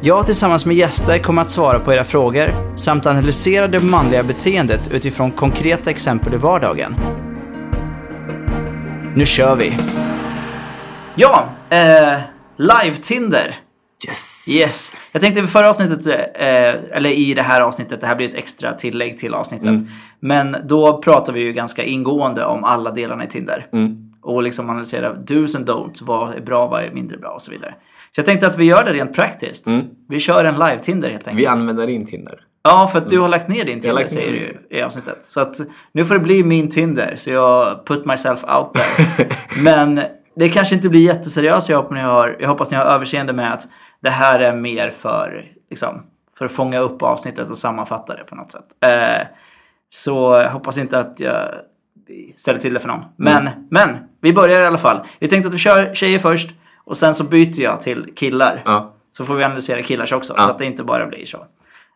Jag tillsammans med gäster kommer att svara på era frågor samt analysera det manliga beteendet utifrån konkreta exempel i vardagen. Nu kör vi! Ja, eh, live-Tinder. Yes! Yes. Jag tänkte i förra avsnittet, eh, eller i det här avsnittet, det här blir ett extra tillägg till avsnittet. Mm. Men då pratar vi ju ganska ingående om alla delarna i Tinder. Mm. Och liksom analysera dos and don'ts, vad är bra, vad är mindre bra och så vidare. Så jag tänkte att vi gör det rent praktiskt. Vi kör en live-Tinder helt enkelt. Vi använder din Tinder. Ja, för att du har lagt ner din Tinder säger du i avsnittet. Så att nu får det bli min Tinder. Så jag put myself out there. Men det kanske inte blir jätteseriöst. Jag hoppas ni har, jag hoppas ni har överseende med att det här är mer för, liksom, för att fånga upp avsnittet och sammanfatta det på något sätt. Eh, så jag hoppas inte att jag ställer till det för någon. Men, men, vi börjar i alla fall. Vi tänkte att vi kör tjejer först och sen så byter jag till killar. Ja. Så får vi analysera killars också, så att det inte bara blir så.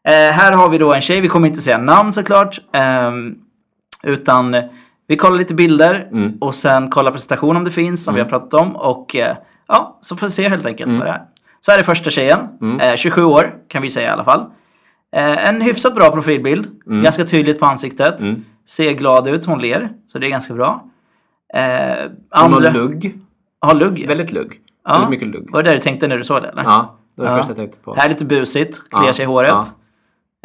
Eh, här har vi då en tjej, vi kommer inte säga namn såklart. ehm, utan vi kollar lite bilder Mm. och sen kollar presentation om det finns, som vi har pratat om. Och eh, ja, så får vi se helt enkelt Mm. vad det är. Så här är första tjejen, eh, 27 år kan vi säga i alla fall. Eh, en hyfsat bra profilbild, Mm. ganska tydligt på ansiktet. Ser glad ut, hon ler, så det är ganska bra. Eh, Hon andra, har lugg. har lugg. Väldigt lugg. Ja. Mycket lugg. Var det det du tänkte när du såg det? Eller? Ja, det var det Ja. första jag tänkte på. Här är lite busigt, kliar Ja, sig i håret.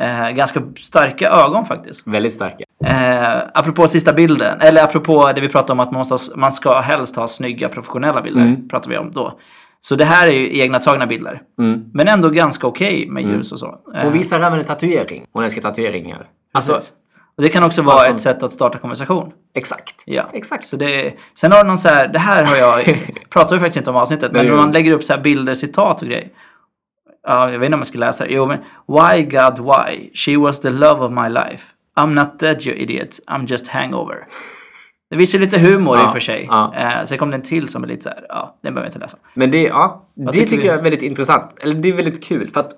Eh, ganska starka ögon faktiskt. Väldigt starka. Eh, apropå sista bilden, eller apropå det vi pratade om att man, måste ha, man ska helst ha snygga professionella bilder. Mm. Pratar vi om då. Så det här är ju egna tagna bilder. Men ändå ganska okej med ljus och så. Eh, Mm. Visar även en tatuering. Hon älskar tatueringar. Alltså, precis. Och det kan också vara Alltså- ett sätt att starta konversation. exakt. Ja. Exakt. Så det, sen har du någon så här, det här har jag, pratar vi faktiskt inte om avsnittet, men Nej, man lägger upp så här bilder, citat och grejer. Ja, jag vet inte om jag ska läsa det. Jo, men Why God why? She was the love of my life. I'm not dead you idiot. I'm just hangover. Det visar lite humor i och för sig. ja. Eh, sen kom det en till som är lite så här, ja, den behöver jag inte läsa. Men det, ja, det tycker tycker vi? jag är väldigt intressant. Eller det är väldigt kul för att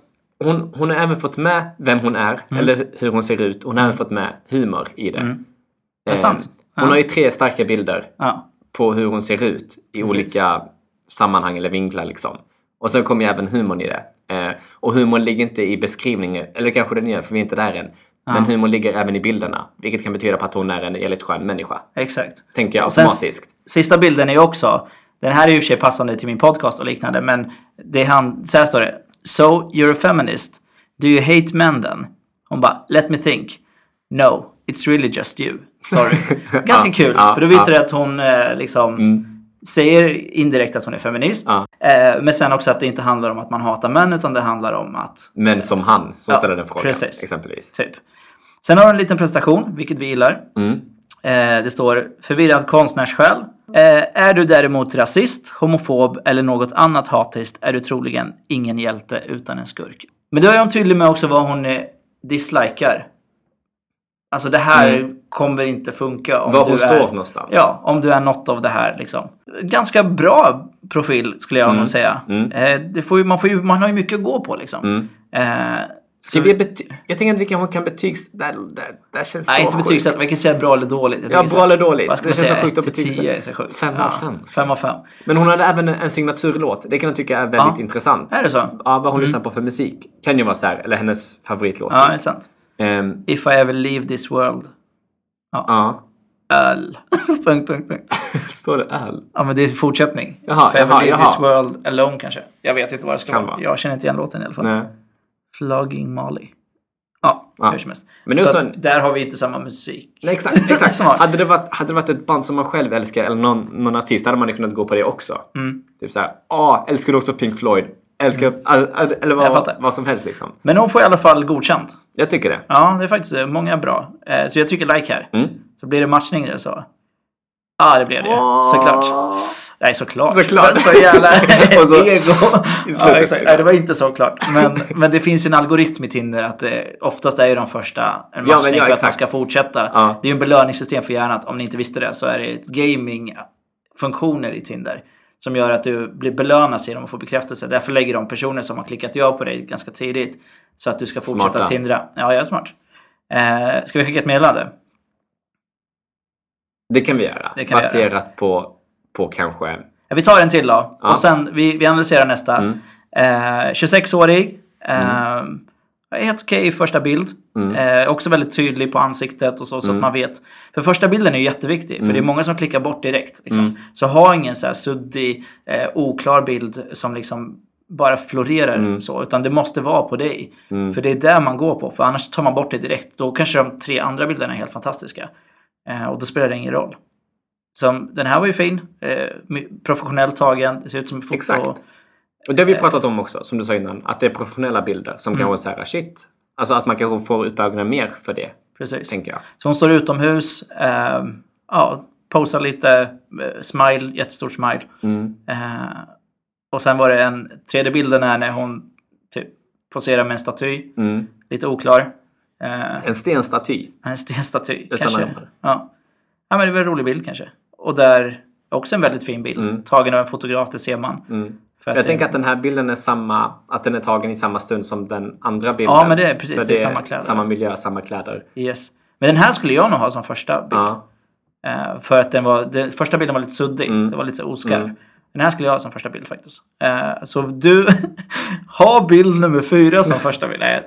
hon, hon har även fått med vem hon är, Mm. eller hur hon ser ut. Hon har även fått med humor i det. Det är sant. Hon Ja. har ju tre starka bilder Ja, på hur hon ser ut i olika sammanhang eller vinklar liksom. Och sen kommer ju även humorn i det. Eh, och humorn ligger inte i beskrivningen, eller kanske den gör för vi är inte där än. Men humorn ligger även i bilderna, vilket kan betyda på att hon är en jävligt skön människa. exakt. Tänker jag Och sen automatiskt. Sista bilden är ju också, den här är ju i och för sig passande till min podcast och liknande, men det han, så här står det. So, you're a feminist. Do you hate men then? Hon bara, let me think. No, it's really just you. Sorry. Ganska kul, för då visar det att hon eh, liksom säger indirekt att hon är feminist. Ja. Eh, men sen också att det inte handlar om att man hatar män, utan det handlar om att Men som han som Ja, ställer den frågan, precis. exempelvis. Typ. Sen har du en liten presentation, vilket vi gillar. Mm. Eh, det står förvirrad konstnärssjäl. Eh, är du däremot rasist, homofob eller något annat hatiskt är du troligen ingen hjälte utan en skurk. Men då är hon tydlig med också vad hon eh, dislikar. Alltså det här kommer inte funka om Var du Mm. hon är... står någonstans. Ja, om du är något av det här liksom. Ganska bra profil skulle jag nog säga. Eh, det får ju, man, får ju, man har ju mycket att gå på liksom. Eh, Ska vi bety- jag tänker att vi kanske kan betygs... Det, det, det känns Nej, så inte betygsätta. Man kan säga bra eller dåligt. Jag Ja, bra så- eller dåligt. Vad ska Det man känns så säga? sjukt att 1 till betygsätta. 10 är så sjukt. Fem av fem. Fem av fem. Men hon hade även en signaturlåt. Det kan jag tycka är väldigt Ja. intressant. Är det så? Ja, vad hon lyssnar på för musik. Kan ju vara så här, eller hennes favoritlåt. Ja, det är sant. Ehm, If I ever leave this world. ja. Öl. punkt, punkt, punkt. Står det öl? Ja, men det är fortsättning. Jaha, If I ever jaha, leave jaha. this world alone kanske. Jag vet inte vad det ska Kan vara. vara. Jag känner inte igen låten i alla fall. Nej. Flogging Molly. Ja, Ja. hur som helst. Men är så att en- där har vi inte samma musik. Nej, exakt. exakt. Hade, det varit, hade det varit ett band som man själv älskar, eller någon, någon artist, hade man ju kunnat gå på det också. Mm. Typ såhär, ah, älskar du också Pink Floyd? Älskar, all, all, eller vad, vad som helst liksom. Men hon får i alla fall godkänt. Jag tycker det. Ja, det är faktiskt eh, många bra. Eh, Så jag trycker like här. Mm. Så blir det matchning där så. Ja, det blev det. Såklart. Nej, såklart. Såklart. Så jävla Och så- ego. Ja, exakt. Nej, det var inte så klart. Men, men det finns ju en algoritm i Tinder att det oftast är ju de första en Ja, men matchning ja, för att man ska fortsätta. Ja. Det är ju en belöningssystem för hjärnan. Om ni inte visste det så är det gaming-funktioner i Tinder. Som gör att du blir belönas genom att få bekräftelse. Därför lägger de personer som har klickat ja på dig ganska tidigt. Så att du ska fortsätta Smarta. tindra. Ja, jag är smart. Eh, ska vi skicka ett meddelande? Det kan vi göra. Det kan vi Baserat på, på kanske... Ja, Vi tar en till då. Ja. Och sen, vi, vi analyserar nästa. Mm. Eh, 26-årig. Eh, Helt okej i första bild. Mm. Eh, också väldigt tydlig på ansiktet och så, så att man vet. För första bilden är ju jätteviktig. För det är Mm. många som klickar bort direkt. Liksom. Så ha ingen så här suddig, eh, oklar bild som liksom bara florerar Mm. så. Utan det måste vara på dig. För det är där man går på. För annars tar man bort det direkt. Då kanske de tre andra bilderna är helt fantastiska. Eh, och då spelar det ingen roll. Så den här var ju fin. Eh, professionellt tagen. Det ser ut som foto. Exakt. Och det har vi pratat om också, som du sa innan. Att det är professionella bilder som Mm. kanske säger shit. Alltså att man kanske får upp ögonen mer för det, Precis. tänker jag. Så hon står utomhus. Eh, ja, posar lite. Eh, smile, jättestor smile. Mm. Eh, och sen var det en tredje bilden är när hon typ poserar med en staty. Mm. Lite oklar. Eh, En stenstaty. en stenstaty Utan kanske. Ja. ja, men det var en rolig bild kanske. Och där också en väldigt fin bild. Tagen av en fotograf, det ser man. Mm. Jag det- tänker att den här bilden är samma, att den är tagen i samma stund som den andra bilden. Ja, men det är precis, För det är samma kläder. Samma miljö, samma kläder. Yes. Men den här skulle jag nog ha som första bild. Ja. Eh, för att den var, den första bilden var lite suddig. Mm. Det var lite oskarp. Den här skulle jag ha som första bild faktiskt. Eh, så du har bild nummer fyra som första bild. Nej,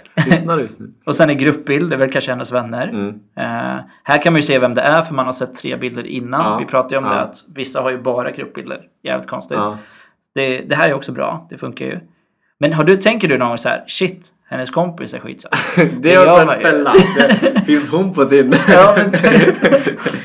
ut nu. och sen är gruppbild, det är väl kanske hennes vänner. Mm. Eh, här kan man ju se vem det är för man har sett tre bilder innan. Ja, Vi pratade ju om ja. det att vissa har ju bara gruppbilder. Jävligt konstigt. Ja. Det, det här är också bra, det funkar ju. Men har du, tänker du någon gång så här, shit, hennes kompis är skitsöt. Det är också en fälla. Finns hon på sin... Ja, men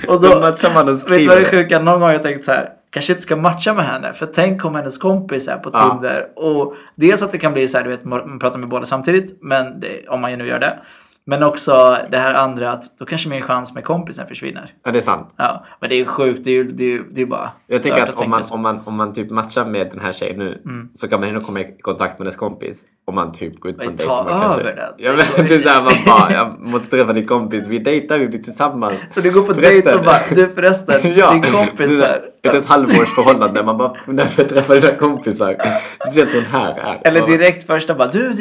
och Då matchar man och vet du vad det är skriver. sjuka? Någon gång har jag tänkt så här, kanske inte ska matcha med henne. För tänk om hennes kompis är på Ja. Tinder. Och dels att det kan bli så här, du vet, man pratar med båda samtidigt. Men det, om man ju nu gör det. Men också det här andra att då kanske min chans med kompisen försvinner. Ja, det är sant. Ja, men det är ju sjukt. Det är ju det är, det är bara Jag tänker att om tänka man, om, man, om man typ matchar med den här tjejen nu så kan man ändå komma i kontakt med hennes kompis om man typ går ut på en dejt. ta kanske- över den. Ja, men typ såhär man bara, jag måste träffa din kompis, vi dejtar ju tillsammans. Så du går på dejt och bara, du förresten, Ja, din kompis där. Efter ett halvårs förhållande, man bara, när får jag träffa dina kompisar? Speciellt hon här är. Eller direkt första bara, du,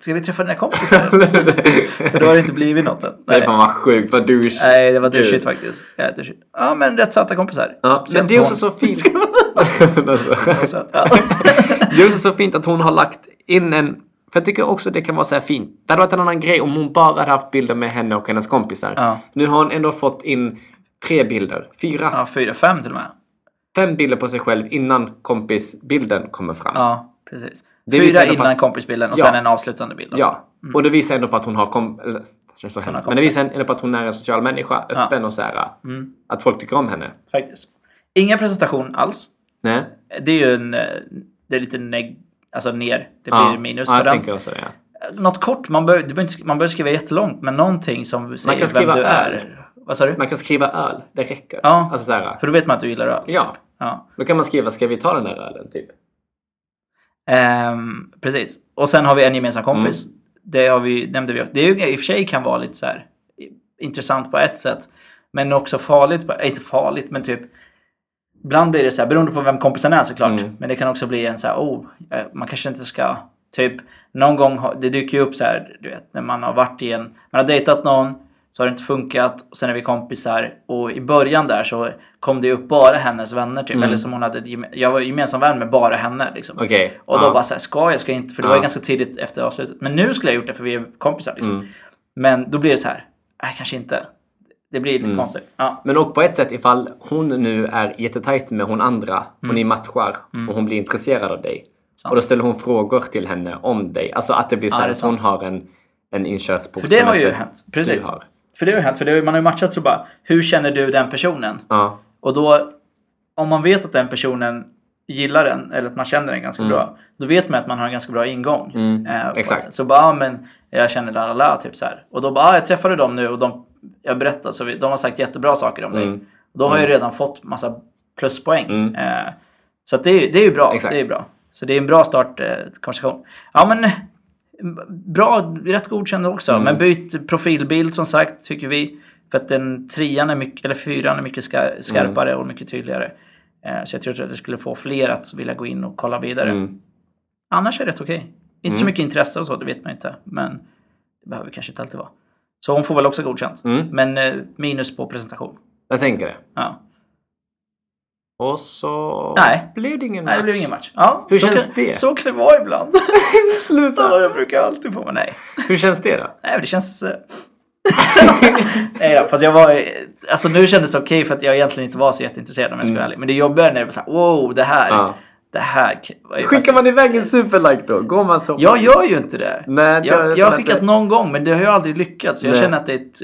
ska vi träffa dina kompisar? För då har det inte blivit något än. Nej, fan vad sjukt, vad douche. Nej, det var douchigt faktiskt. Ja, douchigt. ja, men rätt söta kompisar. Ja, men det är också så fint. Det är också så fint att hon har lagt in en... För jag tycker också det kan vara så här fint. Det hade varit en annan grej om hon bara hade haft bilder med henne och hennes kompisar. Ja. Nu har hon ändå fått in tre bilder. Fyra. ja, fyra, fem till och med. Fem bilder på sig själv innan kompisbilden kommer fram. Ja, precis. Det Fyra innan att- kompisbilden och Ja. sen en avslutande bild också. Ja. Och det visar ändå på att hon har kom... Det så hemskt. Men det visar ändå på att hon är en social människa. Öppen och så här. Mm. Att folk tycker om henne. Faktiskt. Ingen presentation alls. Nej. Det är ju en... Det är lite neg... Alltså ner. Det blir Ja. minus ja, på jag den. tänker också det. Ja. Något kort. Man behöver, man behöver skriva jättelångt. Men någonting som säger kan skriva vem du öl. är. Vad sa du? Man kan skriva öl. Det räcker. Ja. Alltså så här. För då vet man att du gillar öl. Ja. Ja. Då kan man skriva, ska vi ta den där ölen? Typ. Ehm, precis. Och sen har vi en gemensam kompis. Mm. Det har vi, nämnde vi. Det är ju, i och för sig kan vara lite så här intressant på ett sätt. Men också farligt. På, inte farligt, men typ. Ibland blir det så här, beroende på vem kompisen är såklart. Mm. Men det kan också bli en så här, oh, eh, man kanske inte ska, typ, någon gång, det dyker ju upp så här, du vet, när man har varit i en, man har dejtat någon, så har det inte funkat, och sen är vi kompisar. Och i början där så kom det upp bara hennes vänner typ. Mm. Eller som hon hade, jag var gemensam vän med bara henne liksom. Okej. Och då ja. bara såhär, ska jag, ska jag inte? För det var Ja. ju ganska tidigt efter avslutet. Men nu skulle jag gjort det för vi är kompisar liksom. Mm. Men då blir det så här, nej kanske inte. Det blir Mm. lite konstigt. Ja. Men och på ett sätt ifall hon nu är jättetajt med hon andra och ni matchar och hon blir intresserad av dig. Mm. Sant. Och då ställer hon frågor till henne om dig. Alltså att det blir så Ja, att hon har en, en inkörsport. För det har ju hänt. Precis. har. För det har ju hänt. För det, har man har ju matchat så bara, hur känner du den personen? Ja. Och då, om man vet att den personen gillar den, eller att man känner den ganska bra, då vet man att man har en ganska bra ingång. Mm, eh, exakt. Så bara, ja, men jag känner la la la, typ så här. Och då bara, ah, jag träffade dem nu och de, jag berättar, så vi, de har sagt jättebra saker om dig. Mm. Då har jag redan fått massa pluspoäng. Eh, så det, är, det är ju bra. Mm. Exakt. Det är bra. Så det är en bra start eh, konversation. Ja men bra, rätt godkänd också. Mm. Men byt profilbild som sagt tycker vi. För att den trean är mycket, eller fyran är mycket ska, skarpare Mm. och mycket tydligare. Eh, så jag tror att det skulle få fler att vilja gå in och kolla vidare. Mm. Annars är det rätt okej. Inte så mycket intresse och så, det vet man inte. Men det behöver kanske inte alltid vara. Så hon får väl också godkänt. Mm. Men eh, minus på presentation. Jag tänker det. Ja. Och så Nej. blev det ingen Nej, det match. blev ingen match. Ja, Hur känns kan, det? Så kan det vara ibland. Sluta! ja, jag brukar alltid få, men nej. Hur känns det då? Nej, men det känns... eh, nej då, fast jag var... Alltså nu kändes det okej för att jag egentligen inte var så jätteintresserad om jag ska vara ärlig. Men det jobbiga när det var såhär, wow, det här. Mm. Ja. Det här Skickar faktiskt... man iväg en superlike då? Går man så? Jag gör ju inte det. Nej, det- jag, jag har skickat det- någon gång, men det har ju aldrig lyckats. Jag Nej. känner att det är ett...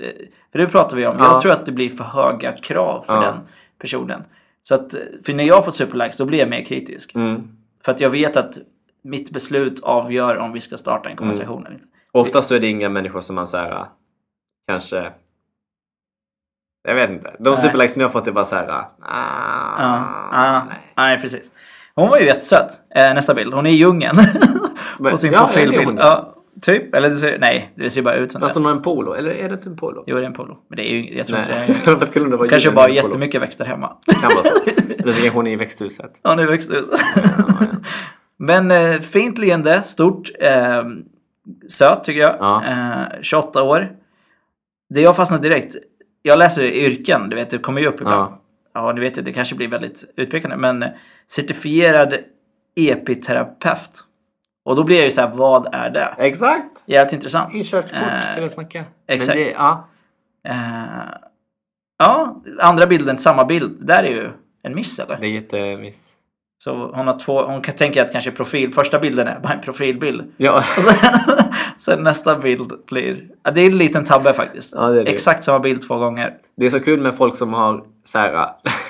För det pratar vi om. Ja. Jag tror att det blir för höga krav för Ja. den personen. Så att, för när jag får superlikes, då blir jag mer kritisk. Mm. För att jag vet att mitt beslut avgör om vi ska starta Mm. en konversation eller inte. Oftast så är det inga människor som man såhär kanske... Jag vet inte. De Nej. superlikesen jag har fått är bara såhär... Ah, Ja, ja, nej. nej, precis. Hon var ju jättesöt. Eh, nästa bild. Hon är i djungeln. På sin ja, profilbild. Ja, typ. Eller det ser, nej, det ser bara ut som Fast hon har en polo. Eller är det inte en polo? Jo, det är en polo. Men det är ju, jag tror Nej. inte det är... Kanske djur bara i en polo. jättemycket växter hemma. Kan vara så. Eller så kanske hon är i växthuset. Ja, nu växte ut. Men eh, fint leende, stort. Eh, söt tycker jag. Ja. Eh, 28 år. Det jag fastnade direkt. Jag läser yrken, du vet, det kommer ju upp ibland. Ja. Ja, du vet ju, det kanske blir väldigt utpekande. Men eh, certifierad epiterapeut. Och då blir jag ju så här, vad är det? Exakt! Jävligt intressant. Inkörsport Eh, till att snacka. exakt. Det, ja. Eh, ja, andra bilden, samma bild. Där är ju en miss eller? det är jättemiss. Så hon har två, hon kan tänka att kanske profil, första bilden är bara en profilbild. Ja. Och sen, sen nästa bild blir, ja, det är en liten tabbe faktiskt. Ja, det det. Exakt samma bild två gånger. Det är så kul med folk som har så här.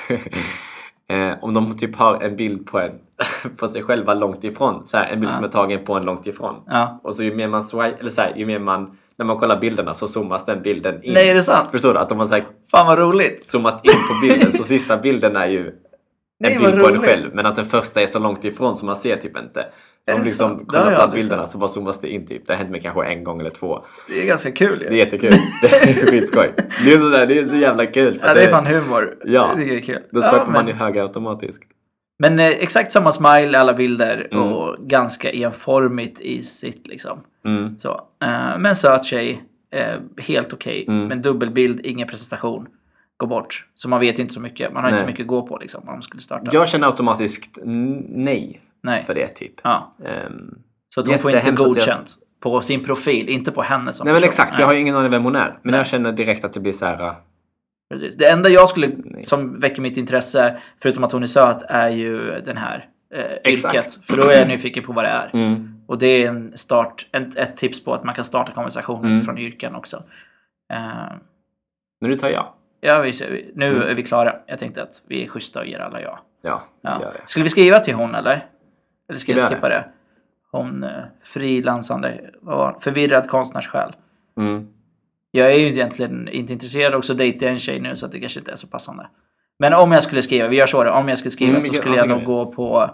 eh, om de typ har en bild på, en, på sig själva långt ifrån. Så här, en bild som är tagen på en långt ifrån. Ja. Och så ju mer man swipe, eller så här, ju mer man, när man kollar bilderna så zoomas den bilden in. Nej, är det sant? Förstår du? Att de har så här, Fan vad roligt. zoomat in på bilden så sista bilden är ju en Nej, bild på en själv. Men att den första är så långt ifrån så man ser typ inte. Det liksom kollar på bilderna så bara zoomas det in typ. Det har hänt mig kanske en gång eller två. Det är ganska kul ju. Det är jättekul. Det är skitskoj. Det är, sådär, det är så jävla kul. Ja, det är fan humor. Ja. Det är kul. Då Ja, swipar men, man ju höger automatiskt. men eh, exakt samma smile i alla bilder Mm. och ganska enformigt i sitt liksom. Mm. Så. Eh, men söt tjej. Eh, helt okej. Mm. Men dubbelbild, ingen presentation. Gå bort. Så man vet inte så mycket. Man har inte så Nej. mycket att gå på liksom. Om man skulle starta. Jag känner automatiskt nej Nej. för det typ. Ja. Ehm, Så att hon får inte att jag- godkänt. På sin profil, inte på henne som nej men exakt, Nej. jag har ju ingen aning vem hon är. Men Nej. jag känner direkt att det blir så här. äh, Precis. Det enda jag skulle, som väcker mitt intresse, förutom att hon är söt, är ju den här eh, yrket. För då är jag nyfiken på vad det är. Mm. Och det är en start, ett, ett tips på att man kan starta konversationer Mm. från yrken också. Eh, Men nu tar jag. ja, vi, nu Mm. är vi klara. Jag tänkte att vi är schyssta och ger alla ja. Ja, ja. Skulle vi skriva till hon eller? Eller ska jag skippa det? Hon, eh, frilansande, förvirrad konstnärssjäl. Mm. Jag är ju egentligen inte intresserad också dejtar jag en tjej nu så att det kanske inte är så passande. Men om jag skulle skriva, vi gör så då, om jag skulle skriva Mm, så skulle jag tycker nog gå på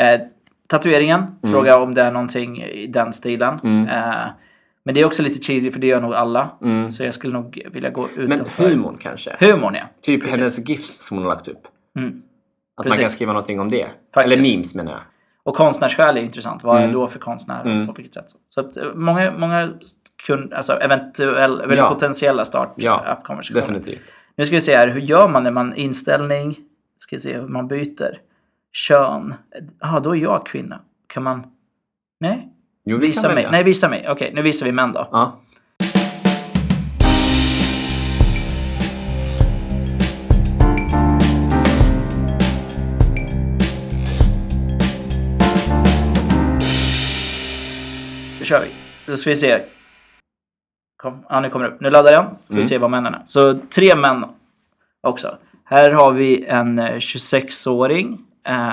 eh, tatueringen, Mm. fråga om det är någonting i den stilen. Eh, men det är också lite cheesy för det gör nog alla. Så jag skulle nog vilja gå Mm. Men utanför. humorn kanske? Humorn ja. Typ Precis. hennes gifs som hon har lagt upp. Mm. Att Precis. man kan skriva någonting om det. Faktiskt. Eller memes menar jag. Och konstnärssjäl är intressant. Vad Mm. är då för konstnär? På vilket sätt? Så att eh, många, många kun, alltså eventuell, eller Ja. potentiella start Ja, app-konversationer. Definitivt. Nu ska vi se här, hur gör man när man inställning, ska vi se hur man byter. Kön, jaha då är jag kvinna. Kan man, nej? Jo, vi Visa mig, nej visa mig, okej nu visar vi män då. Ja. Kör vi. Då ska vi se. Kom, ja nu kommer det upp, nu laddar den. Får vi Mm. se vad männen är. Så tre män också. Här har vi en eh, 26-åring. Eh,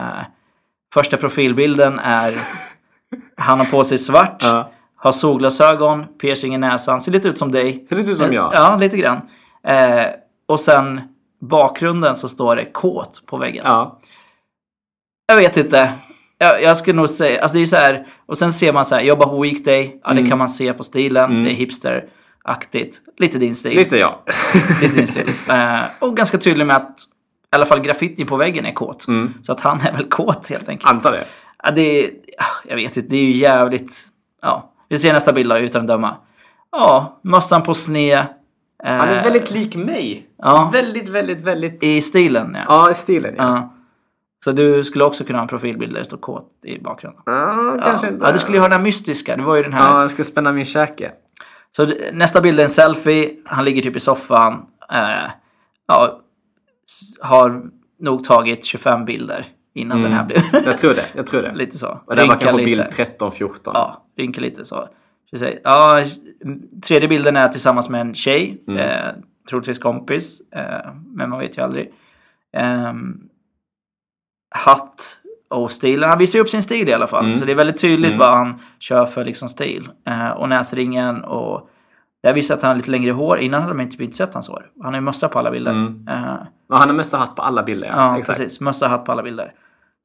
första profilbilden är, han har på sig svart. Ja. Har solglasögon, piercing i näsan, ser lite ut som dig. Ser lite ut som jag. Ja, lite grann. Eh, och sen bakgrunden så står det kåt på väggen. Ja. Jag vet inte. Jag, jag skulle nog säga, alltså det är så här, och sen ser man så här, jobba på weekday, ja det kan man se på stilen, det är hipsteraktigt. Lite din stil. Lite ja. Lite din stil. Eh, och ganska tydlig med att i alla fall graffitin på väggen är kåt. Så att han är väl kåt helt enkelt. Antar det. Ja, det är, ah, jag vet inte, det är ju jävligt... Ja, vi ser nästa bild då, utan att döma. Ja, mössan på sned. Han är väldigt lik mig. Ja. Väldigt, väldigt, väldigt... I stilen, ja. Ja, i stilen ja. ja. Så du skulle också kunna ha en profilbild där det står kåt i bakgrunden. Ja, kanske ja. inte. Ja, du skulle ju ha den här mystiska. Det var ju den här. Ja, jag ska spänna min käke. Så nästa bild är en selfie. Han ligger typ i soffan. Eh, ja, har nog tagit 25 bilder innan den här blev. Jag tror det. Jag tror det. lite så. Och det var kanske bild 13, 14. Ja, rynkar lite så. Ja, tredje bilden är tillsammans med en tjej. Mm. Eh, troligtvis kompis. Eh, men man vet ju aldrig. Ehm, hatt och stilen. Han visar upp sin stil i alla fall. Mm. Så det är väldigt tydligt vad han kör för liksom stil. Eh, och näsringen och... Där visar att han har lite längre hår. Innan hade man typ inte sett hans hår. Han har ju mössa på alla bilder. Eh, Och han har mössa hatt på alla bilder. Ja, Ja, exakt. precis. Mössa, hatt på alla bilder.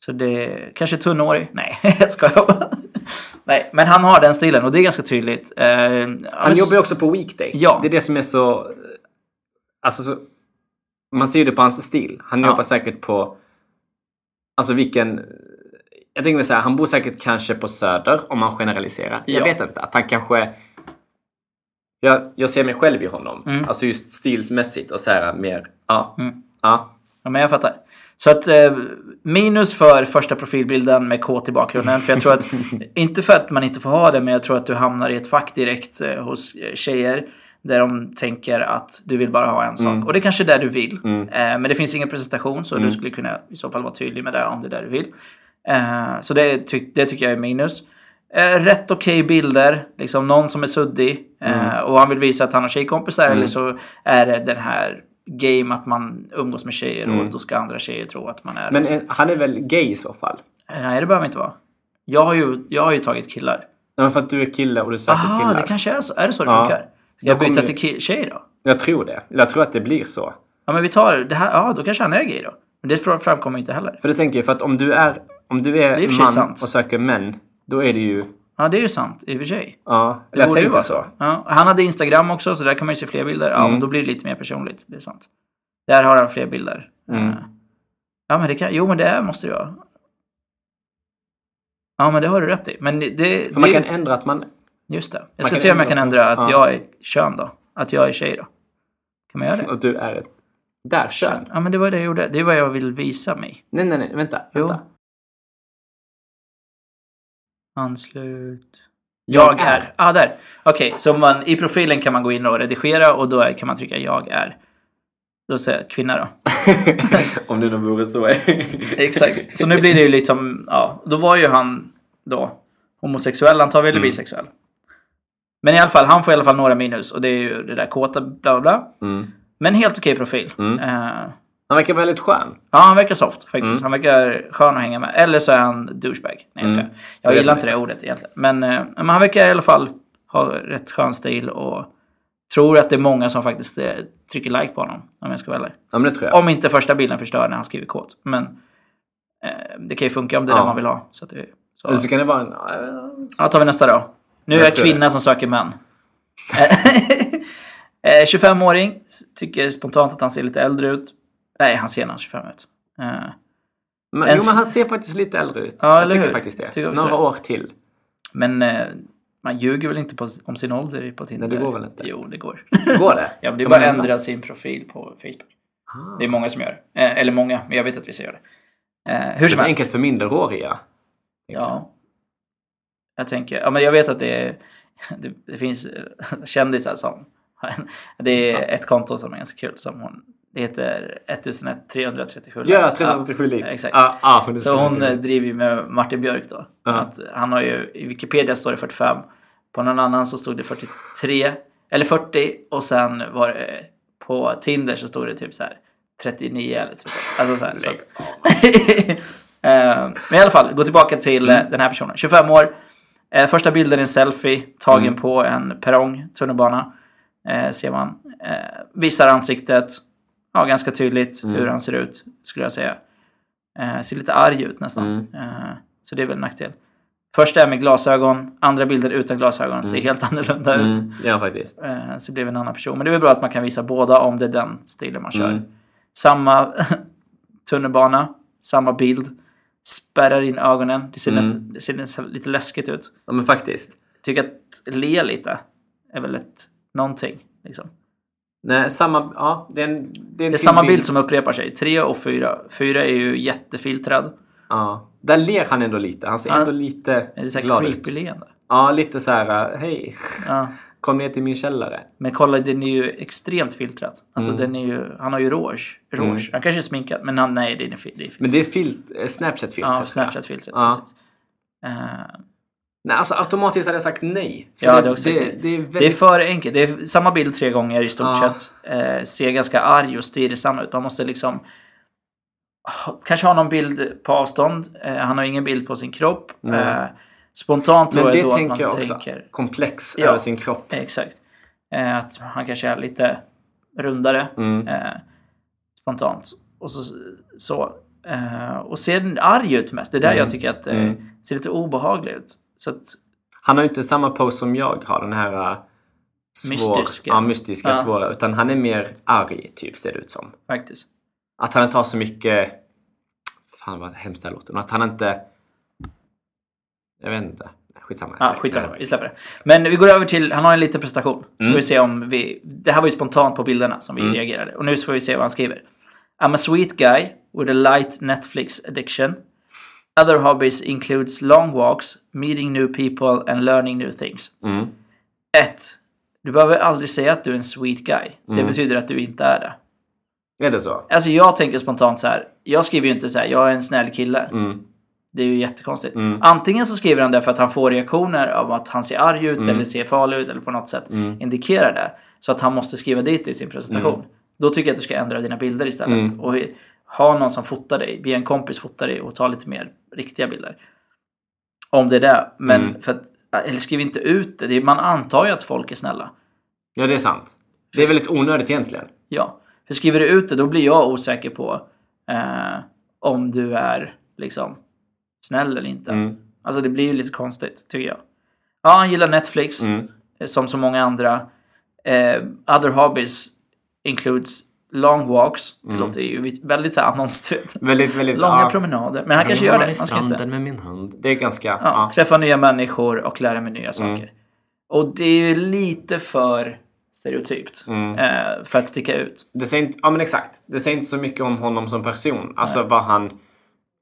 Så det kanske tunnhårig? Nej, jag skojar bara. Nej, men han har den stilen och det är ganska tydligt. Eh, Han jobbar ju också på weekday. Ja. Det är det som är så... Alltså, så, man ser ju det på hans stil. Han Ja. jobbar säkert på... Alltså vilken... Jag tänker mig här, han bor säkert kanske på Söder om man generaliserar. Jag Ja. vet inte. Att han kanske... Jag, jag ser mig själv i honom. Mm. Alltså just stilsmässigt och så här mer... Ja. Ja. Ja, men jag fattar. Så att eh, minus för första profilbilden med kåt i bakgrunden. För jag tror att, inte för att man inte får ha det, men jag tror att du hamnar i ett fack direkt eh, hos eh, tjejer. Där de tänker att du vill bara ha en sak. Och det är kanske är där du vill. Eh, men det finns ingen presentation så du skulle kunna i så fall vara tydlig med det om det är där du vill. Eh, så det, ty- det tycker jag är minus. Eh, rätt okej bilder, liksom någon som är suddig. Eh, och han vill visa att han har tjejkompisar. Eller så är det den här game att man umgås med tjejer och då ska andra tjejer tro att man är... Men eh, han är väl gay i så fall? Nej, det behöver inte vara. Jag har ju, jag har ju tagit killar. Nej, men för att du är kille och du söker Ah, killar. det kanske är så. Är det så det Ja. funkar? Ska jag byta till ki- tjej då? Jag tror det. Jag tror att det blir så. Ja, men vi tar det här. Ja, då kanske han är gay då. Men det fr- framkommer inte heller. För det tänker jag, för att om du är, om du Det är är man sant. och söker män, då är det ju... Ja, det är ju sant i och för sig. Ja, Det jag tänkte så. Ja, han hade Instagram också, så där kan man ju se fler bilder. Ja, Mm. men då blir det lite mer personligt. Det är sant. Där har han fler bilder. Mm. Eh, Ja, men det kan... Jo, men det är, måste det vara. Ja, men det har du rätt i. Men det... det För man kan ändra att man... Just det. Jag man ska se om jag kan ändra att ja. jag är kön då. Att jag är tjej då. Kan man göra det? Att du är ett... Där, kön. Ja, men det var det jag gjorde. Det är vad jag vill visa mig. Nej, nej, nej. Vänta. Jo. vänta. Anslut. Jag är. Ja, ah, där. Okej, så man, i profilen kan man gå in och redigera och då är, kan man trycka jag är. Då säger jag kvinna då. Om det nu vore så. Exakt. Så nu blir det ju liksom, ja, då var ju han då homosexuell antar vi, eller bisexuell. Men i alla fall, han får i alla fall några minus och det är ju det där kåta bla bla bla. Mm. Men helt okej profil. Eh, Han verkar väldigt skön. ja, han verkar soft faktiskt. Han verkar skön att hänga med. Eller så är han douchebag. Nej, jag skojar. Jag Jag gillar inte det ordet egentligen. Men, eh, men han verkar i alla fall ha rätt skön stil och tror att det är många som faktiskt eh, trycker like på honom. Om jag ska vara ärlig. Ja, men det tror jag. Om inte första bilden förstör när han skriver kod. Men eh, det kan ju funka om det är Ja. det man vill ha. Så att det, så. Eller så kan det vara en... äh, Ja, tar vi nästa då. Nu är jag kvinna som söker män. Eh, 25-åring. Tycker spontant att han ser lite äldre ut. Nej, han ser nog 25 ut. Eh, Men, En jo, men han ser faktiskt lite äldre ut. Ja, jag tycker hur? faktiskt det. Tycker Några det. år till. men eh, man ljuger väl inte på, om sin ålder på Tinder? Nej, det går väl inte. Jo, det går. Går det? ja, men det är bara att ändra? sin profil på Facebook. Det är många som gör det. Eh, eller många, men jag vet att vissa gör det. Eh, hur Det som är helst. enkelt för minderåriga. Ja. Jag tänker, ja men jag vet att det är, det, det finns eh, kändisar som, det är ett konto som är ganska kul som hon, det heter 1337 Ja, likes. 337 likes. exakt. Hon är Så hon rolig. eh, driver ju med Martin Björk då. Att han har ju, i Wikipedia står det 45, på någon annan så stod det 43, eller 40 och sen var det på Tinder så stod det typ så här 39 eller typ. Alltså så här. Så att, Eh, Men i alla fall, gå tillbaka till eh, den här personen. 25 år. Eh, Första bilden är en selfie tagen på en perrong, tunnelbana. Eh, ser man. Eh, visar ansiktet. ja, ganska tydligt hur han ser ut, skulle jag säga. Eh, ser lite arg ut nästan. Eh, så det är väl en nackdel. Första är med glasögon, andra bilden utan glasögon ser helt annorlunda ut. Mm. Ja, faktiskt. Eh, så blev en annan person. Men det är väl bra att man kan visa båda om det är den stilen man kör. Mm. Samma tunnelbana, samma bild. Spärrar in ögonen. Det ser, Mm. näst, det ser nästan lite läskigt ut. Ja, men faktiskt. Tycker att le lite är väl ett någonting. Liksom. Nej, samma... Ja, det är en, det är en Det är samma bild som upprepar sig. Tre och fyra. Fyra är ju jättefiltrad. Ja. Där ler han ändå lite. Han ser Ja. ändå lite Det är så här glad ut. creepy leende. Ja, lite så här, hej. Ja. Kom ner till min källare. Men kolla, den är ju extremt filtrad. Alltså Mm. den är ju, han har ju rouge. rouge. Han kanske är sminkad, men han, nej, det är, det är filtrat. Men det är filt, eh, Snapchat-filtret. Ja, Snapchat-filtret. Ja. Precis. Eh, Nej, alltså automatiskt hade jag sagt nej. Ja, det, är också- det, det är väldigt... Det är för enkelt. Det är samma bild tre gånger i stort Ja. sett. Eh, ser ganska arg och stillsam ut. Man måste liksom kanske ha någon bild på avstånd. Eh, han har ingen bild på sin kropp. Nej. Eh, spontant Men tror det jag då att tänker man jag också. tänker... Komplex Ja. över sin kropp. Eh, exakt. Eh, att han kanske är lite rundare. Mm. Eh, spontant. Och så... så eh, och ser arg ut mest. Det är där jag tycker att eh, Mm. ser lite obehaglig ut. Så att, Han har ju inte samma pose som jag har, den här uh, svår, Mystiska. Ja, mystiska, Ja. svåra. Utan han är mer arg, typ, ser det ut som. faktiskt. Att han inte har så mycket... Fan vad hemskt det här låter. Men att han inte... Jag vet inte. Skitsamma. Ja, skitsamma. Vi släpper det. Men vi går över till, han har en liten presentation. Så får vi se om vi... Det här var ju spontant på bilderna som vi reagerade. Och nu får vi se vad han skriver. I'm a sweet guy with a light Netflix addiction. Other hobbies includes long walks, meeting new people and learning new things. Mm. 1. Du behöver aldrig säga att du är en sweet guy. Det betyder att du inte är det. Är det så? Alltså jag tänker spontant så här. Jag skriver ju inte så här, jag är en snäll kille. Mm. Det är ju jättekonstigt. Antingen så skriver han det för att han får reaktioner av att han ser arg ut eller ser farlig ut eller på något sätt indikerar det. Så att han måste skriva dit det i sin presentation. Då tycker jag att du ska ändra dina bilder istället. Och ha någon som fotar dig. Be en kompis fota dig och ta lite mer riktiga bilder. Om det är det. Men för att, eller skriv inte ut det. Man antar ju att folk är snälla. Ja, det är sant. Det är väldigt onödigt egentligen. Ja. För skriver du ut det, då blir jag osäker på eh, om du är liksom snäll eller inte. Mm. Alltså det blir ju lite konstigt, tycker jag. Ja, han gillar Netflix, Mm. eh, som så många andra. Eh, other hobbies includes long walks. Det låter ju väldigt så här annonsstyrigt. Väldigt, väldigt... Långa Mm. ja. promenader. Men han kanske gör det. Man ska inte. med min hund. Det är ganska... Ja, Ja. Träffa nya människor och lära mig nya Mm. saker. Och det är ju lite för stereotypt. Mm. Eh, för att sticka ut. Det säger inte, ja men exakt. Det säger inte så mycket om honom som person. Alltså vad han...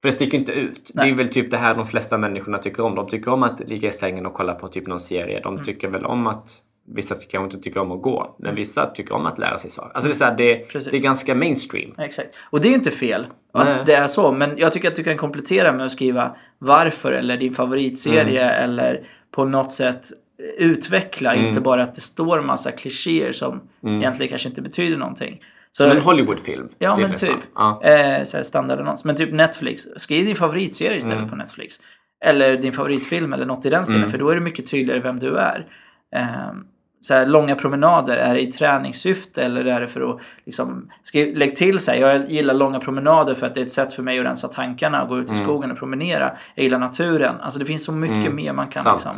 För det sticker inte ut. Det Nej. är väl typ det här de flesta människorna tycker om. De tycker om att ligga i sängen och kolla på typ någon serie. Mm. De tycker väl om att... Vissa kanske inte tycker om att gå. Men vissa tycker om att lära sig saker. Alltså det är, så här, det, det är ganska mainstream. Exakt. Och det är ju inte fel Nej. att det är så. Men jag tycker att du kan komplettera med att skriva varför eller din favoritserie Mm. eller på något sätt utveckla. Mm. Inte bara att det står massa klichéer som egentligen kanske inte betyder någonting. Så, Som en Hollywoodfilm. Ja, men nästan. typ. Ja. Eh, så här standardannons. Men typ Netflix. Skriv din favoritserie istället Mm. på Netflix. Eller din favoritfilm eller något i den stilen. För då är det mycket tydligare vem du är. Eh, så här, långa promenader, är det i träningssyfte eller är det för att liksom, skriv, lägg till så här, jag gillar långa promenader för att det är ett sätt för mig att rensa tankarna och gå ut i Mm. skogen och promenera. Jag gillar naturen. Alltså det finns så mycket mer man kan liksom,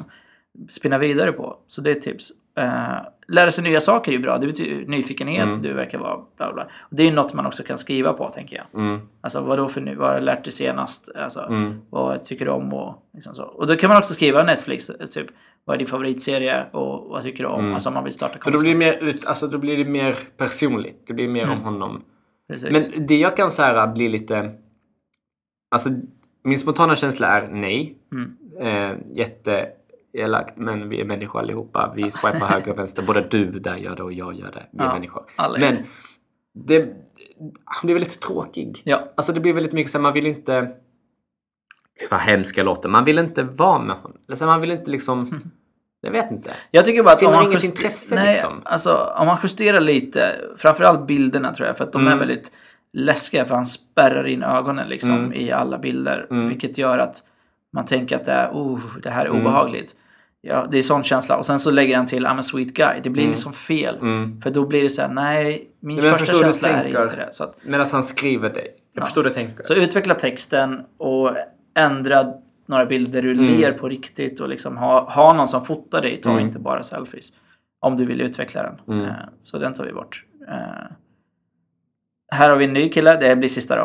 spinna vidare på. Så det är ett tips. Uh, lära sig nya saker är ju bra. Det betyder nyfikenhet. Mm. Du verkar vara bla bla. Och det är något man också kan skriva på, tänker jag. Mm. Alltså vad då för nu? Vad har du lärt dig senast? Alltså, Vad tycker du om? Och, liksom så. och då kan man också skriva Netflix, typ. Vad är din favoritserie och vad tycker du om? Alltså om man vill starta Mm. För då konst. blir, det mer ut, alltså, då blir det mer personligt. Det blir mer Mm. om honom. Precis. Men det jag kan säga bli lite... Alltså, min spontana känsla är nej. Mm. Eh, jätteelakt, men vi är människor allihopa. Vi swipar höger och vänster. Både du där gör det och jag gör det. Vi är Ja, människor. är Men det. han blir väldigt tråkig. Ja. Alltså det blir väldigt mycket så här, man vill inte... Gud vad hemskt jag låter. Man vill inte vara med honom. Alltså, man vill inte liksom... Jag vet inte. Jag tycker bara att Finner om man juster- intresse, Nej, liksom. alltså om man justerar lite, framförallt bilderna tror jag, för att de Mm. är väldigt läskiga för han spärrar in ögonen liksom Mm. i alla bilder. Vilket gör att man tänker att det, är, oh, det här är obehagligt. Ja, det är sån känsla. Och sen så lägger han till I'm a sweet guy. Det blir liksom fel. Mm. För då blir det så här, nej, min Men första du känsla är inte det. Så, att, Medan han skriver det. Jag förstår det tänker. så utveckla texten och ändra några bilder du Mm. ler på riktigt och liksom ha, ha någon som fotar dig. Ta Mm. inte bara selfies. Om du vill utveckla den. Eh, Så den tar vi bort. Eh, här har vi en ny kille, det blir sista då.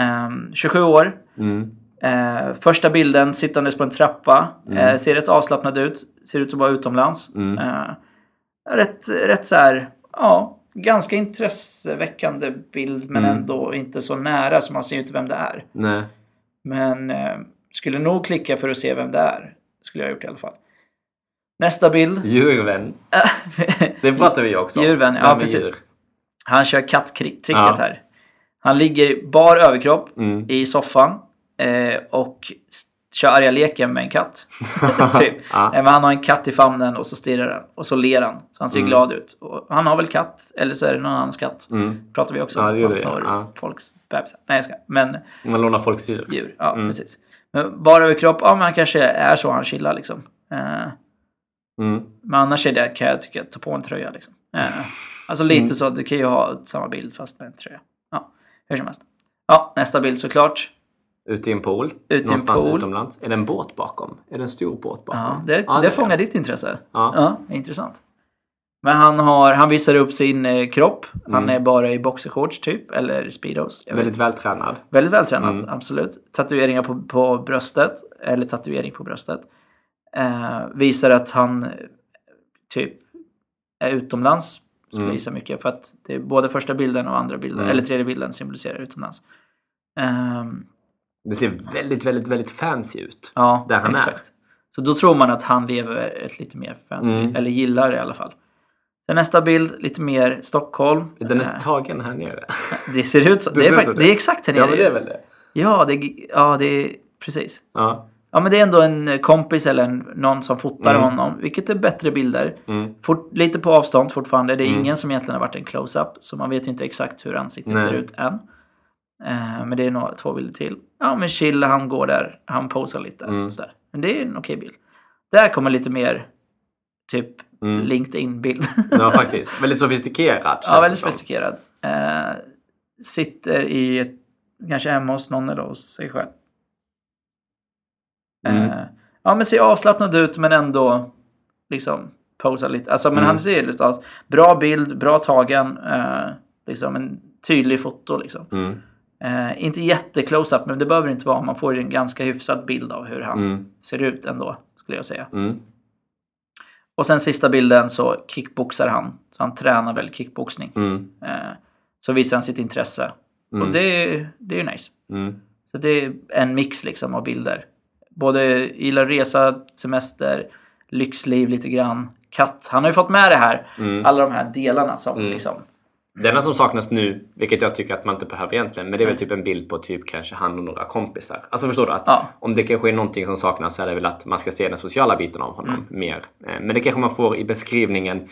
Eh, 27 år. Mm. Eh, första bilden sittandes på en trappa. Mm. Eh, ser rätt avslappnad ut. Ser ut som att vara utomlands. Eh, rätt, rätt så här, ja, ganska intresseväckande bild men Mm. ändå inte så nära så man ser ju inte vem det är. Nej. Men eh, skulle nog klicka för att se vem det är. Skulle jag ha gjort i alla fall. Nästa bild. Djurvän. Det pratar vi ju också om. Djurvän, ja, med precis. djur. Han kör katttricket Ja. här. Han ligger bar överkropp Mm. i soffan eh, och kör arga leken med en katt. typ. Ja. Eh, Men han har en katt i famnen och så stirrar den och så ler han. Så han ser Mm. glad ut. Och han har väl katt, eller så är det någon annans katt. Pratar vi också Ja, om. det vi, Så har ja. Folks bebisar. Nej, jag ska. Men Man lånar folks djur. djur, ja precis. Men bara överkropp, ja men han kanske är så han chillar liksom. Eh, Mm. men annars är det, kan jag tycka, ta på en tröja liksom. Eh, alltså lite Mm. så, du kan ju ha samma bild fast med en tröja. Ja, hur som helst. Ja, nästa bild såklart. Ute i en pool. i en någonstans pool. utomlands. Är det en båt bakom? Är det en stor båt bakom? Ja, det, Ja, det är fångar ditt intresse. Ja. intressant. Men han, har, han visar upp sin eh, kropp. Han Mm. är bara i boxershorts typ, eller speedos. Vet. Väldigt vältränad. Väldigt vältränad, Mm. absolut. Tatueringar på, på bröstet, eller tatuering på bröstet. Eh, visar att han typ är utomlands, skulle Mm. gissa mycket. För att det är både första bilden och andra bilden, Mm. eller tredje bilden symboliserar utomlands. Ehm, Det ser väldigt, väldigt, väldigt fancy ut. ja, Där han är. exakt. Så då tror man att han lever ett lite mer fancy Mm. eller gillar det i alla fall. Sen nästa bild, lite mer Stockholm. Den är Eh, inte tagen här nere. det ser ut så. Det Det, är, det. det är exakt här nere. Ja, men det är väl det. Ja, det, ja, det är precis. Ja. Ja, men det är ändå en kompis eller en, någon som fotar Mm. honom, vilket är bättre bilder. Mm. Fort, lite på avstånd fortfarande. Det är ingen som egentligen har varit en close-up, så man vet inte exakt hur ansiktet Nej. ser ut än. Eh, men det är några, två bilder till. Ja, men chill, han går där, han posar lite. Mm. Sådär. Men det är en okej bild. Där kommer lite mer, typ, Mm. LinkedIn-bild. ja, faktiskt. Väldigt sofistikerad. ja, väldigt sofistikerad. Eh, sitter i, ett, kanske hemma hos någon eller hos sig själv. Mm. Eh, ja, men ser avslappnad ut men ändå liksom posar lite. Alltså, men Mm. han ser lite av, bra bild, bra tagen, eh, liksom en tydlig foto liksom. Mm. Eh, inte jätte close-up, men det behöver det inte vara. Man får ju en ganska hyfsad bild av hur han Mm. ser ut ändå, skulle jag säga. Mm. Och sen sista bilden så kickboxar han. Så han tränar väl kickboxning. Mm. Eh, så visar han sitt intresse. Och det, är- det är ju nice. Mm. Så det är en mix liksom av bilder. Både gillar resa, semester, lyxliv lite grann. Katt. Han har ju fått med det här. Mm. Alla de här delarna som liksom... Det enda som saknas nu, vilket jag tycker att man inte behöver egentligen, men det är väl typ en bild på typ kanske han och några kompisar. Alltså förstår du? Att Ja. Om det kanske är någonting som saknas så är det väl att man ska se den sociala biten av honom Mm. mer. Eh, Men det kanske man får i beskrivningen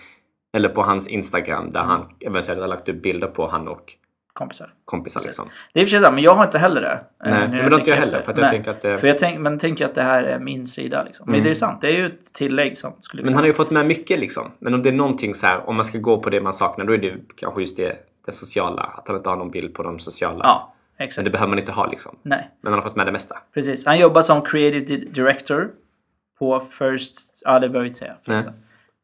eller på hans Instagram där han eventuellt har lagt upp bilder på han och Kompisar. kompisar. Liksom. Det är i och för sig sant, men jag har inte heller det. eh, Nej, nu men det har inte jag heller, för jag tänker att det- För jag tänk, men tänker att det här är min sida. Liksom. Men det är sant, det är ju ett tillägg som skulle Men han har ju fått med mycket liksom. Men om det är någonting så här, om man ska gå på det man saknar, då är det kanske just det, det sociala. Att han inte har någon bild på de sociala. Ja, Men exakt. det behöver man inte ha liksom. Nej, Men han har fått med det mesta. precis. Han jobbar som creative di- director på First... Ja, det behöver vi inte säga förresten.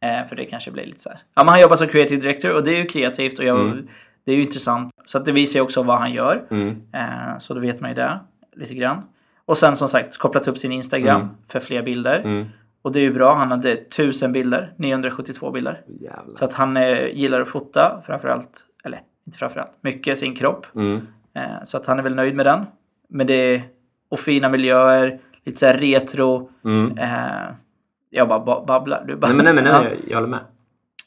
Eh, för det kanske blir lite så här. Ja, men han jobbar som creative director och det är ju kreativt och jag, Mm. Det är ju intressant. Så att det visar ju också vad han gör. Mm. Eh, så då vet man ju det lite grann. Och sen som sagt kopplat upp sin Instagram Mm. för fler bilder. Och det är ju bra. Han hade 1000 bilder, 972 bilder. Jävlar. Så att han eh, gillar att fota framförallt, eller inte framförallt, mycket sin kropp. Mm. Eh, så att han är väl nöjd med den. Men det och fina miljöer, lite så retro. Eh, jag bara ba- babblar. Du bara, Mm. Nej men nej, men, nej, Ja. jag, jag håller med.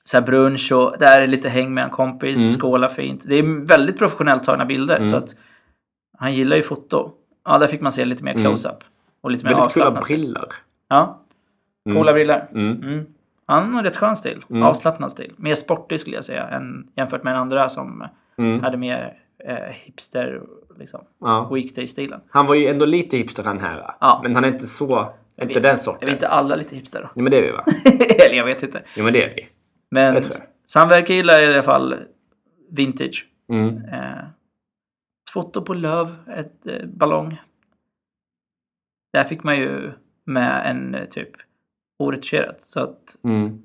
Så här brunch och där är lite häng med en kompis, Mm. skåla fint. Det är väldigt professionellt tagna bilder. Så att han gillar ju foto. Ja, där fick man se lite mer close-up. Och lite mer Mm. Väldigt coola avslappnad stil. briller. Ja. Coola briller. Mm. Mm. Han har rätt skön stil. Avslappnad stil. Mer sportig skulle jag säga. Än, jämfört med den andra som Mm. hade mer eh, hipster, liksom, Ja. weekday-stilen. Han var ju ändå lite hipster han här. Ja. Men han är inte så inte den sortens? Är vi inte alla lite hipster då? Jo men det är vi va? Eller jag vet inte. Jo men det är vi. Men Det jag. så han verkar gilla i alla fall vintage. Mm. Eh, ett foto på löv, ett eh, ballong. Där fick man ju med en eh, typ oretuscherat. Så att Mm.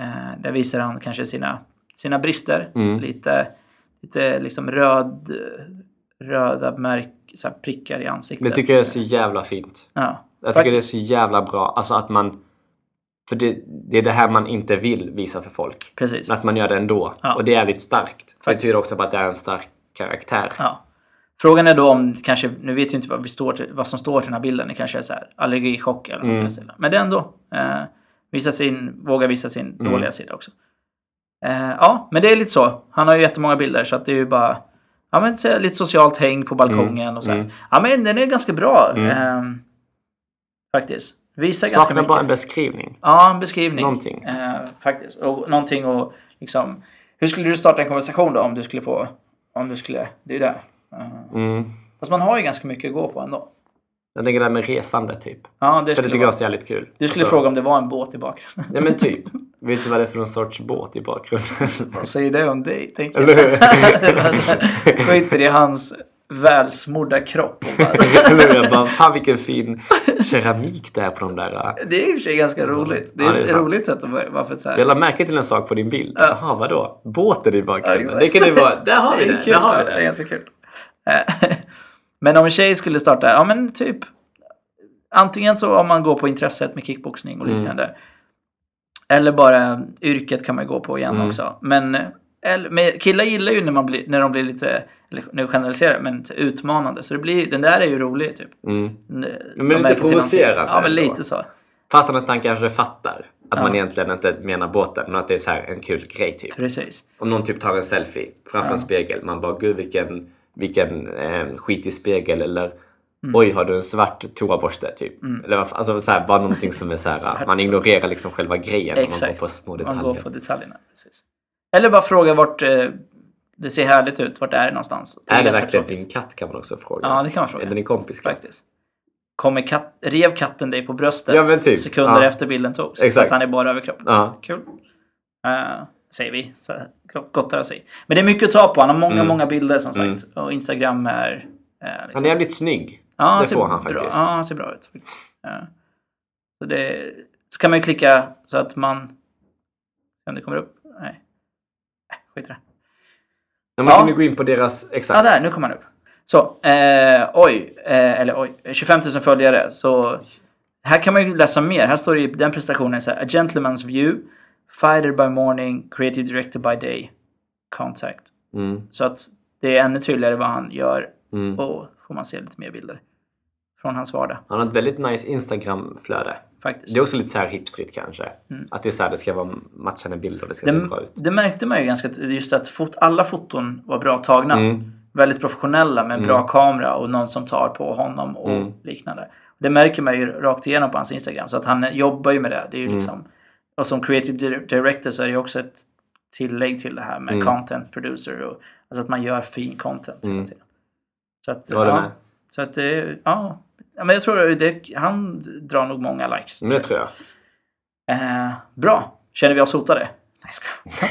eh, där visar han kanske sina, sina brister. Mm. Lite, lite liksom röd, röda märk, så prickar i ansiktet. Jag tycker det är så jävla fint. Ja. Jag tycker det är så jävla bra. Alltså att man... För det, det är det här man inte vill visa för folk. Precis. Att man gör det ändå. Ja. Och det är jävligt starkt. Det Faktiskt. betyder också på att det är en stark karaktär. Ja. Frågan är då om kanske, nu vet jag inte vad, vi står till, vad som står till den här bilden. Det kanske är så här allergichock eller något Mm. mm. Men det är ändå. Eh, visa sin, våga visa sin Mm. dåliga sida också. Eh, ja, men det är lite så. Han har ju jättemånga bilder så att det är ju bara ja, men, så, lite socialt häng på balkongen och så här. Mm. Ja, men den är ganska bra. Mm. Eh, faktiskt. Visar ganska mycket. bara en beskrivning. Ja, en beskrivning. Någonting. Eh, faktiskt. Och någonting och liksom... Hur skulle du starta en konversation då om du skulle få... Om du skulle... Det är ju det. Eh, Mm. Fast man har ju ganska mycket att gå på ändå. Jag tänker det här med resande typ. Ja, det För det tycker jag vara... också är jävligt kul. Du skulle Alltså, fråga om det var en båt i bakgrunden. Ja men typ. Vet du vad det är för någon sorts båt i bakgrunden? Vad säger det om dig? Tänker jag. Skiter i hans välsmorda kropp. Eller bara, fan vilken fin keramik det är på de där. Det är i och för sig ganska roligt. Det är, Ja, det är ett roligt sätt att börja. Varför så här? Jag lade märke till en sak på din bild. Ja. Jaha, vadå? Båten i Ja, bakgrunden. exakt. det kan ju vara... Där har vi är det. kul. Där har vi Det är det. ganska kul. Eh, Men om en tjej skulle starta, ja men typ. Antingen så om man går på intresset med kickboxning och Mm. liknande. Eller bara yrket kan man gå på igen Mm. också. Men, eller, men killar gillar ju när, man blir, när de blir lite, eller nu generaliserar jag, men lite utmanande. Så det blir, den där är ju rolig typ. Mm. Men lite provocerande Ja men lite så. Fastän att han kanske fattar att Ja. man egentligen inte menar båten, men att det är så här en kul grej typ. Precis. Om någon typ tar en selfie framför en spegel, man bara gud vilken, vilken eh, skitig spegel eller Mm. oj har du en svart toaborste typ. Eller vad fan, alltså så här, bara någonting som är så här, man ignorerar liksom själva grejen och man går Exakt. på små Man detaljer. går på detaljerna. Precis. Eller bara fråga vart eh, det ser härligt ut. Vart är det någonstans? är det ganska verkligen tråkigt. din katt kan man också fråga. Ja, det kan man fråga. Är det din kompis katt? Faktiskt. Kommer katt, rev katten dig på bröstet Ja, typ. sekunder Ja. efter bilden togs? Exakt. Att han är bara över kroppen. Ja. Kul. Uh, säger vi. Så, gottar sig. Men det är mycket att ta på. Han har många, Mm. många bilder som sagt. Och Instagram är... eh, liksom- Han är jävligt snygg. Ja, han det ser får han bra, faktiskt. Ja, han ser bra ut. Ja. Så, det, så kan man ju klicka så att man... Om det kommer upp? Skit i det. Men man Ja. kan ju gå in på deras, Ja, exakt. där. Nu kommer han upp. Så, eh, oj. Eh, eller oj. 25 000 följare. Så här kan man ju läsa mer. Här står det i den prestationen så här. A gentleman's view. Fighter by morning. Creative director by day. Contact. Mm, Så att det är ännu tydligare vad han gör. mm. Och får man se lite mer bilder. Från hans vardag. Han har ett väldigt nice Instagram-flöde. Faktiskt. Det är också lite så här hipstrigt kanske. Att det är så här, det ska vara matchande bilder och det ska se bra Det, ut. det märkte man ju ganska just att fot, alla foton var bra tagna. Mm. Väldigt professionella med en bra kamera och någon som tar på honom och Mm. liknande. Det märker man ju rakt igenom på hans Instagram. Så att han jobbar ju med det. det är ju Mm. liksom, och som creative dir- director så är det ju också ett tillägg till det här med Mm. content producer. Och, alltså att man gör fin content hela tiden. Så att, ja, med. så att det, ja. Ja. Men jag tror det, han drar nog många likes. Men det tror jag. Eh, bra. Känner vi oss hotade? Nej, skojar.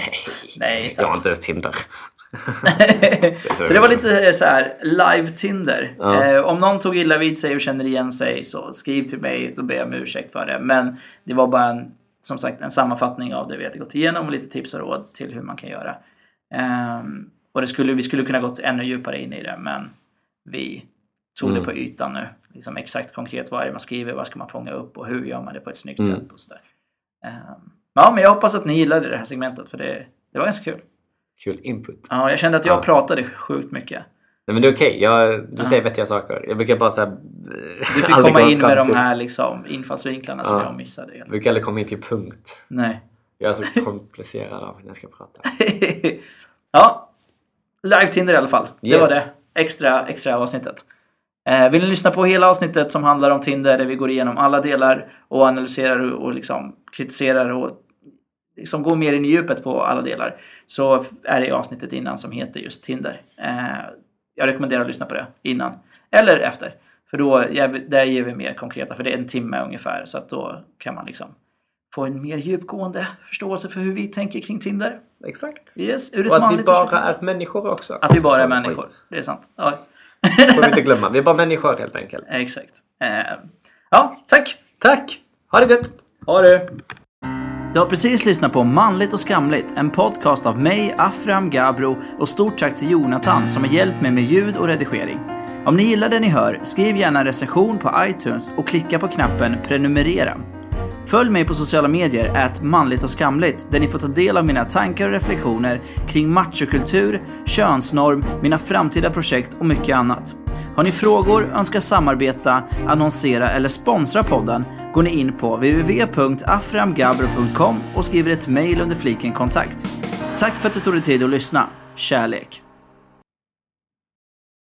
Nej, inte Jag har inte ens Tinder. så det var lite så här live Tinder. Ja. Eh, om någon tog illa vid sig och känner igen sig så skriv till mig, ber jag om ursäkt för det. Men det var bara en, som sagt en sammanfattning av det vi hade gått igenom och lite tips och råd till hur man kan göra. Ehm, och det skulle, vi skulle kunna gått ännu djupare in i det, men vi tog Mm. det på ytan nu. Liksom exakt konkret vad är det man skriver, vad ska man fånga upp och hur gör man det på ett snyggt Mm. sätt och sådär. Ehm, ja, men jag hoppas att ni gillade det här segmentet för det, det var ganska kul. Kul input. Ja, jag kände att jag Ja. pratade sjukt mycket. Nej men det är okej. Jag- Du säger vettiga saker. Jag brukar bara säga... Du fick komma in med de här liksom, infallsvinklarna som Ja. jag missade. Jag brukar aldrig komma in till punkt. Nej. Jag är så komplicerad av när jag ska prata. ja, live Tinder i alla fall. Det Yes. var det. Extra, extra avsnittet. Eh, vill ni lyssna på hela avsnittet som handlar om Tinder där vi går igenom alla delar och analyserar och, liksom kritiserar och liksom går mer in i djupet på alla delar så är det avsnittet innan som heter just Tinder. Eh, jag rekommenderar att lyssna på det innan eller efter. För då, där ger vi mer konkreta, för det är en timme ungefär. Så att då kan man liksom få en mer djupgående förståelse för hur vi tänker kring Tinder. Exakt. Yes, Och att vi bara är människor också. Att vi bara är människor. Det är sant. Ja. får vi inte glömma. Vi är bara människor helt enkelt. Exakt. Eh, ja, tack! Tack! Ha det gött! Ha det! Du har precis lyssnat på Manligt och skamligt, en podcast av mig, Afram Gabro och stort tack till Jonathan som har hjälpt mig med ljud och redigering. Om ni gillar det ni hör, skriv gärna en recension på iTunes och klicka på knappen prenumerera. Följ mig på sociala medier, at manligt och skamligt, där ni får ta del av mina tankar och reflektioner kring machokultur, könsnorm, mina framtida projekt och mycket annat. Har ni frågor, önskar samarbeta, annonsera eller sponsra podden går ni in på www.aframgabro.com och skriver ett mejl under fliken kontakt. Tack för att du tog dig tid att lyssna. Kärlek!